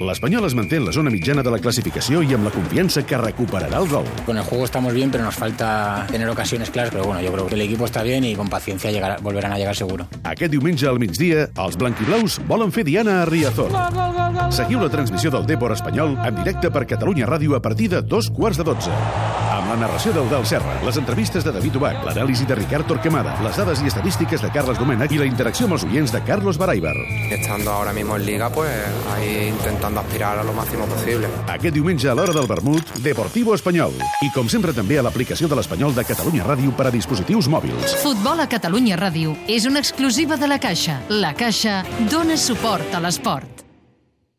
L'Espanyol es manté en la zona mitjana de la classificació i amb la confiança que recuperarà el gol. Con el juego estamos bien, pero nos falta tener ocasiones claras. Pero bueno, yo creo que el equipo está bien y con paciencia llegará, volverán a llegar seguro. Aquest diumenge al migdia, els blanquiblaus volen fer diana a Riazor. Seguiu la transmissió del Depor espanyol en directe per Catalunya Ràdio a partir de dos quarts de dotze. Amb la narració d'Eudal Serra, les entrevistes de David Ubach, l'anàlisi de Ricard Torquemada, les dades i estadístiques de Carles Domènech i la interacció amb els oients de Carlos Baraibar. Estando ahora mismo en Liga, pues ahí intentando aspirar a lo máximo posible. Aquest diumenge a l'hora del vermut, Deportivo Espanyol. I com sempre també a l'aplicació de l'Espanyol de Catalunya Ràdio per a dispositius mòbils. Futbol a Catalunya Ràdio és una exclusiva de la Caixa. La Caixa dona suport a l'esport.